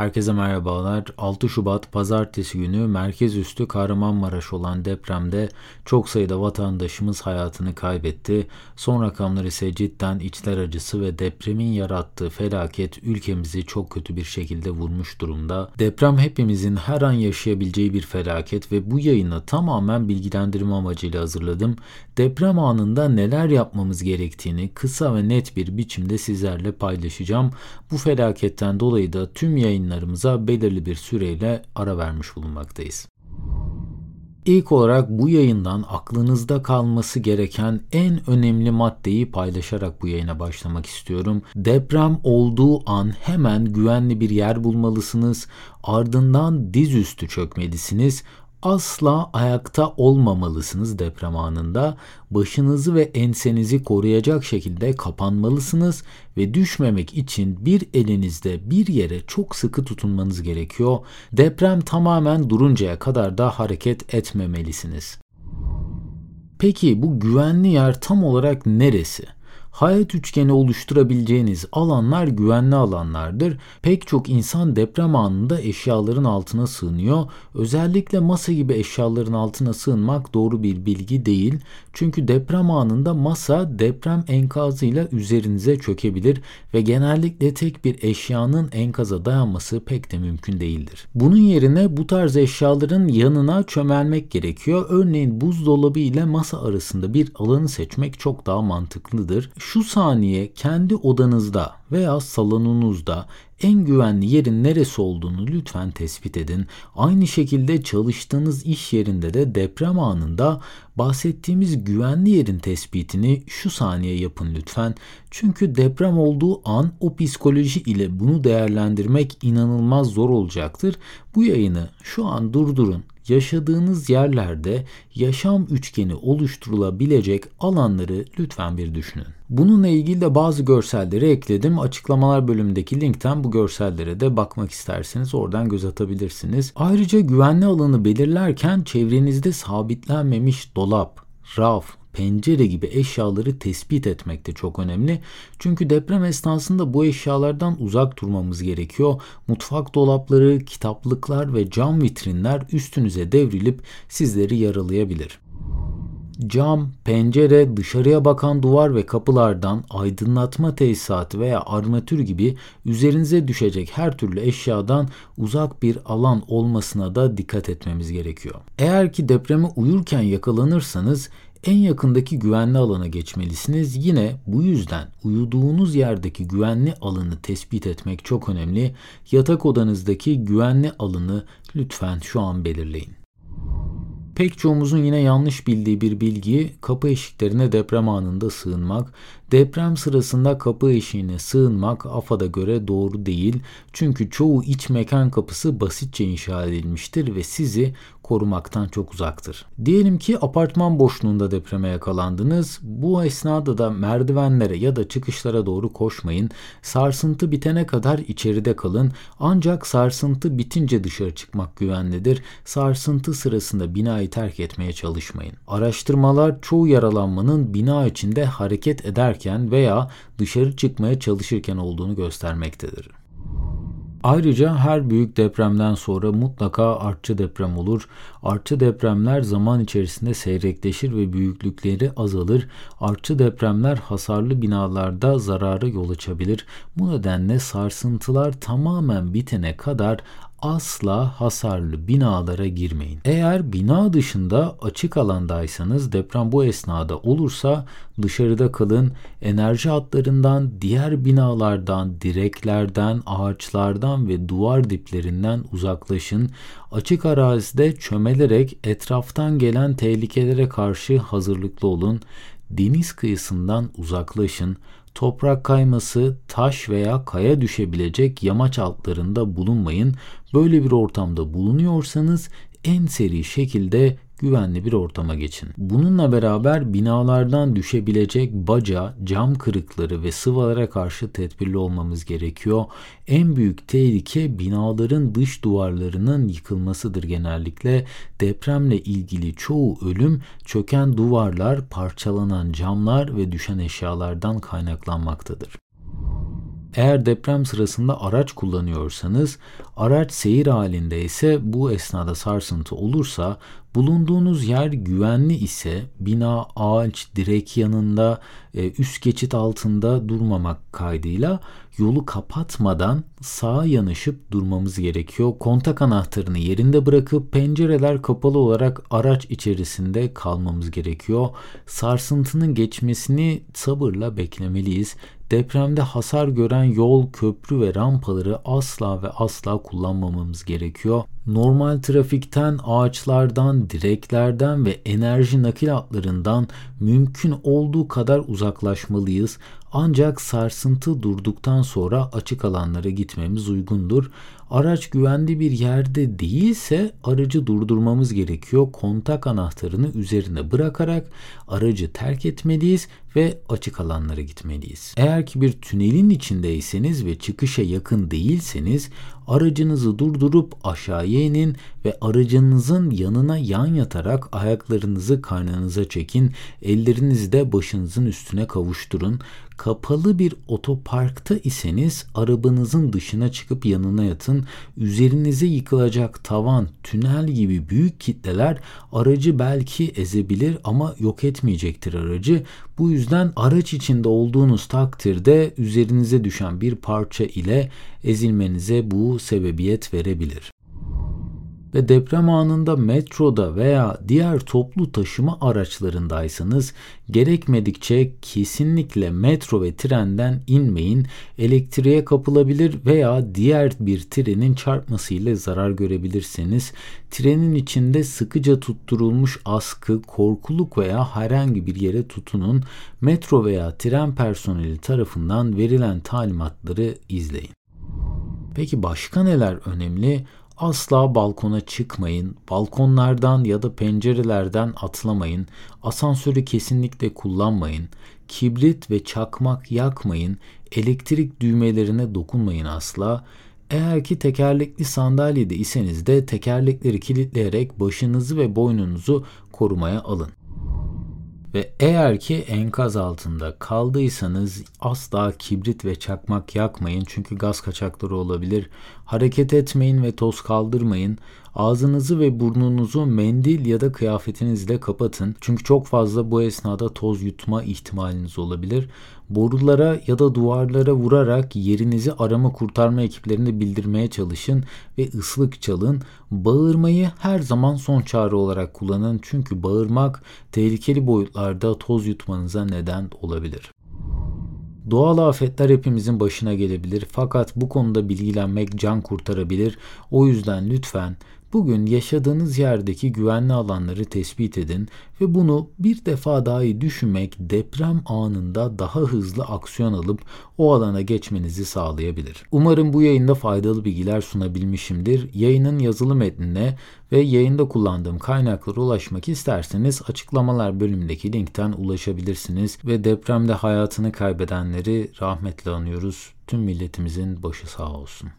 Herkese merhabalar. 6 Şubat Pazartesi günü merkez üstü Kahramanmaraş olan depremde çok sayıda vatandaşımız hayatını kaybetti. Son rakamlar ise cidden içler acısı ve depremin yarattığı felaket ülkemizi çok kötü bir şekilde vurmuş durumda. Deprem hepimizin her an yaşayabileceği bir felaket ve bu yayını tamamen bilgilendirme amacıyla hazırladım. Deprem anında neler yapmamız gerektiğini kısa ve net bir biçimde sizlerle paylaşacağım. Bu felaketten dolayı da tüm yayın yayınlarımıza belirli bir süreyle ara vermiş bulunmaktayız. İlk olarak bu yayından aklınızda kalması gereken en önemli maddeyi paylaşarak bu yayına başlamak istiyorum. Deprem olduğu an hemen güvenli bir yer bulmalısınız. Ardından dizüstü çökmelisiniz asla ayakta olmamalısınız deprem anında. Başınızı ve ensenizi koruyacak şekilde kapanmalısınız ve düşmemek için bir elinizde bir yere çok sıkı tutunmanız gerekiyor. Deprem tamamen duruncaya kadar da hareket etmemelisiniz. Peki bu güvenli yer tam olarak neresi? Hayat üçgeni oluşturabileceğiniz alanlar güvenli alanlardır. Pek çok insan deprem anında eşyaların altına sığınıyor. Özellikle masa gibi eşyaların altına sığınmak doğru bir bilgi değil. Çünkü deprem anında masa deprem enkazıyla üzerinize çökebilir ve genellikle tek bir eşyanın enkaza dayanması pek de mümkün değildir. Bunun yerine bu tarz eşyaların yanına çömelmek gerekiyor. Örneğin buzdolabı ile masa arasında bir alanı seçmek çok daha mantıklıdır şu saniye kendi odanızda veya salonunuzda en güvenli yerin neresi olduğunu lütfen tespit edin. Aynı şekilde çalıştığınız iş yerinde de deprem anında bahsettiğimiz güvenli yerin tespitini şu saniye yapın lütfen. Çünkü deprem olduğu an o psikoloji ile bunu değerlendirmek inanılmaz zor olacaktır. Bu yayını şu an durdurun yaşadığınız yerlerde yaşam üçgeni oluşturulabilecek alanları lütfen bir düşünün. Bununla ilgili de bazı görselleri ekledim. Açıklamalar bölümündeki linkten bu görsellere de bakmak isterseniz oradan göz atabilirsiniz. Ayrıca güvenli alanı belirlerken çevrenizde sabitlenmemiş dolap, raf, pencere gibi eşyaları tespit etmek de çok önemli. Çünkü deprem esnasında bu eşyalardan uzak durmamız gerekiyor. Mutfak dolapları, kitaplıklar ve cam vitrinler üstünüze devrilip sizleri yaralayabilir. Cam, pencere, dışarıya bakan duvar ve kapılardan aydınlatma tesisatı veya armatür gibi üzerinize düşecek her türlü eşyadan uzak bir alan olmasına da dikkat etmemiz gerekiyor. Eğer ki depreme uyurken yakalanırsanız en yakındaki güvenli alana geçmelisiniz. Yine bu yüzden uyuduğunuz yerdeki güvenli alanı tespit etmek çok önemli. Yatak odanızdaki güvenli alanı lütfen şu an belirleyin. Pek çoğumuzun yine yanlış bildiği bir bilgi kapı eşiklerine deprem anında sığınmak. Deprem sırasında kapı eşiğine sığınmak AFAD'a göre doğru değil. Çünkü çoğu iç mekan kapısı basitçe inşa edilmiştir ve sizi korumaktan çok uzaktır. Diyelim ki apartman boşluğunda depreme yakalandınız. Bu esnada da merdivenlere ya da çıkışlara doğru koşmayın. Sarsıntı bitene kadar içeride kalın. Ancak sarsıntı bitince dışarı çıkmak güvenlidir. Sarsıntı sırasında binayı terk etmeye çalışmayın. Araştırmalar çoğu yaralanmanın bina içinde hareket ederken veya dışarı çıkmaya çalışırken olduğunu göstermektedir. Ayrıca her büyük depremden sonra mutlaka artçı deprem olur. Artçı depremler zaman içerisinde seyrekleşir ve büyüklükleri azalır. Artçı depremler hasarlı binalarda zarara yol açabilir. Bu nedenle sarsıntılar tamamen bitene kadar asla hasarlı binalara girmeyin. Eğer bina dışında açık alandaysanız deprem bu esnada olursa dışarıda kalın. Enerji hatlarından, diğer binalardan, direklerden, ağaçlardan ve duvar diplerinden uzaklaşın. Açık arazide çömelerek etraftan gelen tehlikelere karşı hazırlıklı olun. Deniz kıyısından uzaklaşın toprak kayması, taş veya kaya düşebilecek yamaç altlarında bulunmayın. Böyle bir ortamda bulunuyorsanız en seri şekilde güvenli bir ortama geçin. Bununla beraber binalardan düşebilecek baca, cam kırıkları ve sıvalara karşı tedbirli olmamız gerekiyor. En büyük tehlike binaların dış duvarlarının yıkılmasıdır genellikle. Depremle ilgili çoğu ölüm çöken duvarlar, parçalanan camlar ve düşen eşyalardan kaynaklanmaktadır. Eğer deprem sırasında araç kullanıyorsanız, araç seyir halinde ise bu esnada sarsıntı olursa, bulunduğunuz yer güvenli ise bina, ağaç, direk yanında, e, üst geçit altında durmamak kaydıyla yolu kapatmadan sağa yanaşıp durmamız gerekiyor. Kontak anahtarını yerinde bırakıp pencereler kapalı olarak araç içerisinde kalmamız gerekiyor. Sarsıntının geçmesini sabırla beklemeliyiz. Depremde hasar gören yol, köprü ve rampaları asla ve asla kullanmamamız gerekiyor. Normal trafikten, ağaçlardan, direklerden ve enerji nakil hatlarından mümkün olduğu kadar uzaklaşmalıyız. Ancak sarsıntı durduktan sonra açık alanlara gitmemiz uygundur. Araç güvenli bir yerde değilse aracı durdurmamız gerekiyor. Kontak anahtarını üzerine bırakarak aracı terk etmeliyiz ve açık alanlara gitmeliyiz. Eğer ki bir tünelin içindeyseniz ve çıkışa yakın değilseniz aracınızı durdurup aşağıya inin ve aracınızın yanına yan yatarak ayaklarınızı karnınıza çekin. Ellerinizi de başınızın üstüne kavuşturun. Kapalı bir otoparkta iseniz arabanızın dışına çıkıp yanına yatın. Üzerinize yıkılacak tavan, tünel gibi büyük kitleler aracı belki ezebilir ama yok etmeyecektir aracı. Bu yüzden araç içinde olduğunuz takdirde üzerinize düşen bir parça ile ezilmenize bu sebebiyet verebilir ve deprem anında metroda veya diğer toplu taşıma araçlarındaysanız gerekmedikçe kesinlikle metro ve trenden inmeyin. Elektriğe kapılabilir veya diğer bir trenin çarpmasıyla zarar görebilirsiniz. Trenin içinde sıkıca tutturulmuş askı, korkuluk veya herhangi bir yere tutunun. Metro veya tren personeli tarafından verilen talimatları izleyin. Peki başka neler önemli? Asla balkona çıkmayın, balkonlardan ya da pencerelerden atlamayın, asansörü kesinlikle kullanmayın, kibrit ve çakmak yakmayın, elektrik düğmelerine dokunmayın asla. Eğer ki tekerlekli sandalyede iseniz de tekerlekleri kilitleyerek başınızı ve boynunuzu korumaya alın. Ve eğer ki enkaz altında kaldıysanız asla kibrit ve çakmak yakmayın çünkü gaz kaçakları olabilir. Hareket etmeyin ve toz kaldırmayın. Ağzınızı ve burnunuzu mendil ya da kıyafetinizle kapatın. Çünkü çok fazla bu esnada toz yutma ihtimaliniz olabilir. Borulara ya da duvarlara vurarak yerinizi arama kurtarma ekiplerine bildirmeye çalışın ve ıslık çalın. Bağırmayı her zaman son çare olarak kullanın. Çünkü bağırmak tehlikeli boyutlarda toz yutmanıza neden olabilir. Doğal afetler hepimizin başına gelebilir fakat bu konuda bilgilenmek can kurtarabilir. O yüzden lütfen Bugün yaşadığınız yerdeki güvenli alanları tespit edin ve bunu bir defa daha iyi düşünmek deprem anında daha hızlı aksiyon alıp o alana geçmenizi sağlayabilir. Umarım bu yayında faydalı bilgiler sunabilmişimdir. Yayının yazılı metnine ve yayında kullandığım kaynaklara ulaşmak isterseniz açıklamalar bölümündeki linkten ulaşabilirsiniz ve depremde hayatını kaybedenleri rahmetle anıyoruz. Tüm milletimizin başı sağ olsun.